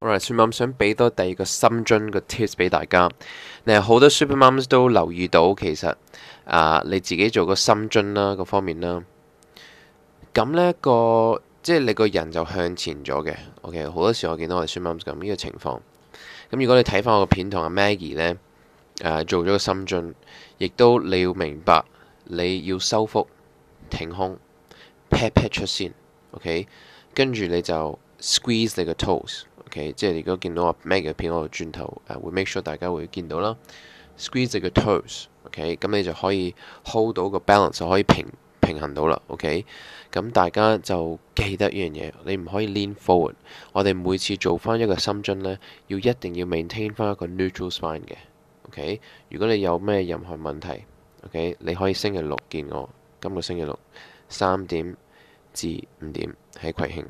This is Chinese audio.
我嚟 s u 想俾多第二个深筋嘅 tips 俾大家。你好多 Super Moms 都留意到，其实啊，你自己做个深筋啦，个方面啦，咁呢个即系你个人就向前咗嘅。OK，好多时我见到我哋 Super Moms 咁呢个情况。咁如果你睇翻我个片同阿 Maggie 呢，诶做咗个深筋，亦都你要明白你要收腹挺胸 pat pat 出先 OK，跟住你就 squeeze 你个 toes。即系你如果見到阿 Mac 嘅片，我轉頭誒會 make sure 大家會見到啦。Squeeze 嘅 toes，OK，咁你就可以 hold 到個 balance，就可以平平衡到啦。OK，咁大家就記得呢樣嘢，你唔可以 lean forward。我哋每次做翻一個深蹲咧，要一定要 maintain 翻一個 neutral spine 嘅。OK，如果你有咩任何問題，OK，你可以星期六見我。今個星期六三點至五點喺葵興。